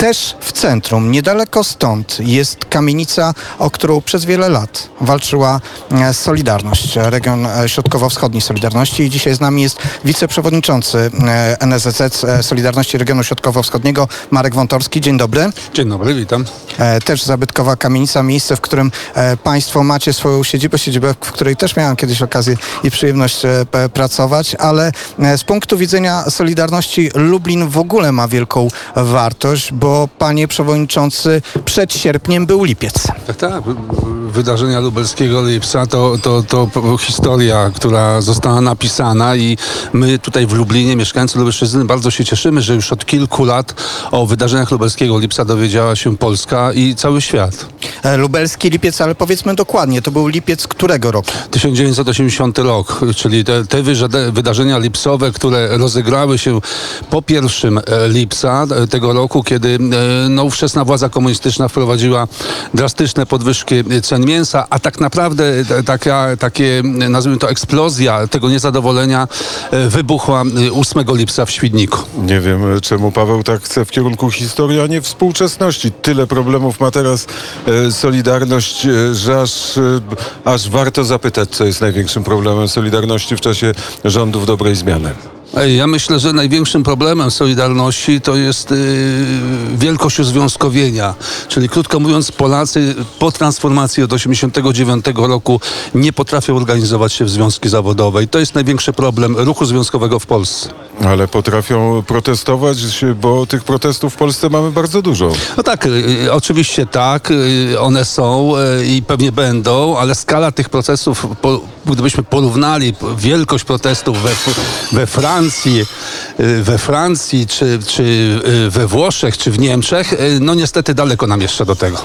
też w centrum, niedaleko stąd, jest kamienica, o którą przez wiele lat walczyła e, Solidarność, region e, środkowo-wschodni Solidarności i dzisiaj z nami jest wiceprzewodniczący e, NSZZ Solidarności Regionu Środkowo-Wschodniego Marek Wątorski. Dzień dobry. Dzień dobry, witam. Też zabytkowa kamienica, miejsce, w którym Państwo macie swoją siedzibę, siedzibę, w której też miałem kiedyś okazję i przyjemność pracować, ale z punktu widzenia Solidarności Lublin w ogóle ma wielką wartość, bo Panie Przewodniczący przed sierpniem był lipiec. Tak, tak. Wydarzenia lubelskiego lipca to, to, to historia, która została napisana i my tutaj w Lublinie, mieszkańcy Lubelszczyzny, bardzo się cieszymy, że już od kilku lat o wydarzeniach lubelskiego lipca dowiedziała się Polska i cały świat. E, Lubelski lipiec, ale powiedzmy dokładnie, to był lipiec którego roku? 1980 rok, czyli te, te wydarzenia lipcowe, które rozegrały się po pierwszym e, lipca tego roku, kiedy no, ówczesna władza komunistyczna wprowadziła drastyczne podwyżki cen mięsa, a tak naprawdę ta- taka, takie, nazwijmy to, eksplozja tego niezadowolenia e, wybuchła e, 8 lipca w Świdniku. Nie wiem, e, czemu Paweł tak chce w kierunku historii, a nie współczesności. Tyle problemów ma teraz e, Solidarność, e, że aż, e, aż warto zapytać, co jest największym problemem Solidarności w czasie rządów dobrej zmiany. Ja myślę, że największym problemem Solidarności to jest yy, wielkość uzwiązkowienia. Czyli krótko mówiąc, Polacy po transformacji od 1989 roku nie potrafią organizować się w związki zawodowe. I to jest największy problem ruchu związkowego w Polsce. Ale potrafią protestować, bo tych protestów w Polsce mamy bardzo dużo. No tak, y, oczywiście tak, y, one są y, i pewnie będą, ale skala tych procesów, po, gdybyśmy porównali wielkość protestów we, we Francji, y, we Francji, czy, czy y, we Włoszech, czy w Niemczech, y, no niestety daleko nam jeszcze do tego.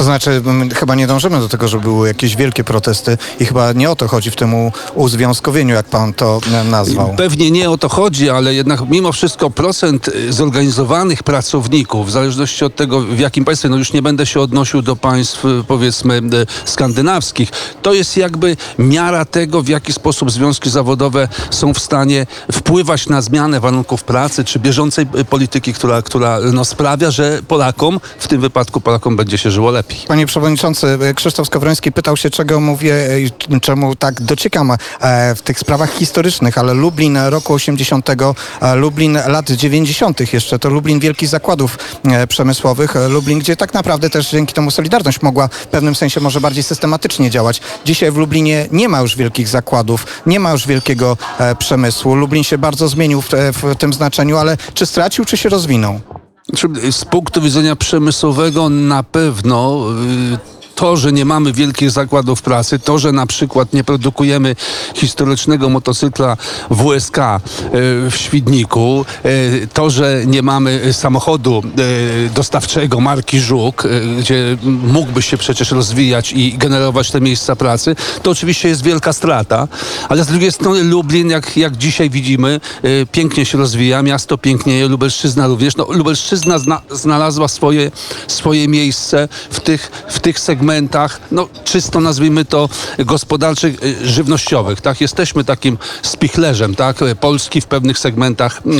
To znaczy, chyba nie dążymy do tego, żeby były jakieś wielkie protesty i chyba nie o to chodzi w tym uzwiązkowieniu, jak pan to nazwał. Pewnie nie o to chodzi, ale jednak mimo wszystko procent y, zorganizowanych pracowników, w zależności od tego, w jakim państwie, no już nie będę się odnosił do państw, y, powiedzmy, y, skandynawskich, to jest jakby miara tego, w jaki sposób związki zawodowe są w stanie wpływać na zmianę warunków pracy, czy bieżącej polityki, która, która no, sprawia, że Polakom, w tym wypadku Polakom będzie się żyło lepiej. Panie Przewodniczący, Krzysztof Skowroński pytał się, czego mówię e, i czemu tak dociekam e, w tych sprawach historycznych, ale Lublin roku 80, e, Lublin lat 90. jeszcze, to Lublin wielkich zakładów przemysłowych, Lublin, gdzie tak naprawdę też dzięki temu Solidarność mogła w pewnym sensie może bardziej systematycznie działać. Dzisiaj w Lublinie nie ma już wielkich zakładów, nie ma już wielkiego przemysłu. Lublin się bardzo zmienił w, w tym znaczeniu, ale czy stracił, czy się rozwinął? Znaczy, Z punktu widzenia przemysłowego na pewno y, to, że nie mamy wielkich zakładów pracy, to, że na przykład nie produkujemy historycznego motocykla WSK y, w Świdniku, y, to, że nie mamy samochodu y, dostawczego marki Żuk, gdzie mógłby się przecież rozwijać i generować te miejsca pracy, to oczywiście jest wielka strata, ale z drugiej strony Lublin, jak, jak dzisiaj widzimy, pięknie się rozwija, miasto pięknieje, Lubelszczyzna również. No, Lubelszczyzna zna, znalazła swoje, swoje miejsce w tych, w tych segmentach, no czysto nazwijmy to gospodarczych, y, żywnościowych, tak? Jesteśmy takim spichlerzem, tak? Polski w pewnych segmentach y,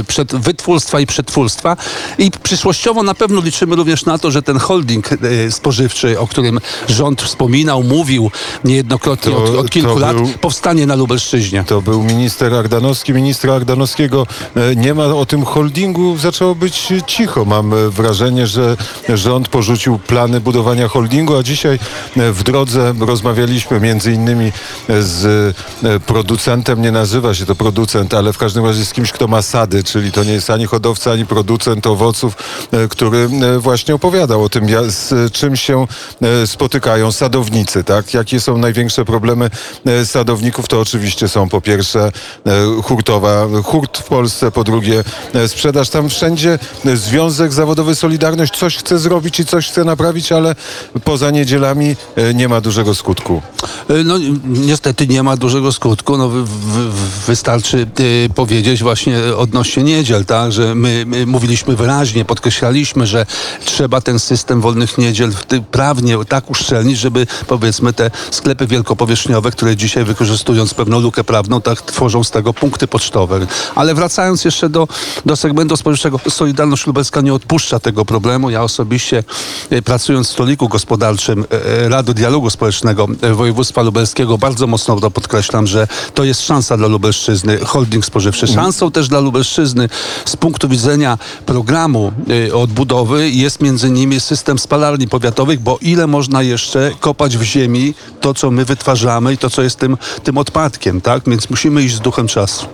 y, przed, wytwórstwa i przetwórstwa i przyszłościowo na pewno liczymy również na to, że ten holding spożywczy, o którym rząd wspominał, mówił niejednokrotnie To- od, od kilku lat, był- powstanie na Lubelszczyźnie. To był minister Ardanowski. Ministra Ardanowskiego e, nie ma o tym holdingu. Zaczęło być cicho. Mam e, wrażenie, że rząd porzucił plany budowania holdingu, a dzisiaj e, w drodze rozmawialiśmy między innymi e, z e, producentem, nie nazywa się to producent, ale w każdym razie z kimś, kto ma sady, czyli to nie jest ani hodowca, ani producent owoców, który właśnie opowiadał o tym, z czym się spotykają sadownicy, tak? Jakie są największe problemy sadowników? To oczywiście są po pierwsze hurtowa, hurt w Polsce, po drugie sprzedaż. Tam wszędzie Związek Zawodowy Solidarność coś chce zrobić i coś chce naprawić, ale po poza niedzielami e, nie ma dużego skutku. Y, No ni- niestety nie ma dużego skutku. No, wy, wy, wystarczy y, powiedzieć właśnie odnośnie niedziel, tak, że my, my mówiliśmy wyraźnie, podkreślaliśmy, że trzeba ten system wolnych niedziel prawnie tak uszczelnić, żeby powiedzmy te sklepy wielkopowierzchniowe, które dzisiaj wykorzystując pewną lukę prawną, tak tworzą z tego punkty pocztowe. Ale wracając jeszcze do, do segmentu spożywczego, Solidarność Lubelska nie odpuszcza tego problemu. Ja osobiście y, pracując w stoliku gospodarczym y, y, Rady Dialogu Społecznego y, województwa lubelskiego bardzo mocno to podkreślam, że to jest szansa dla Lubelszczyzny, holding spożywczy. Szansą też dla Lubelszczyzny z punktu widzenia programu odbudowy jest między innymi system spalarni powiatowych, bo ile można jeszcze kopać w ziemi to, co my wytwarzamy i to, co jest tym, tym odpadkiem, tak? Więc musimy iść z duchem czasu.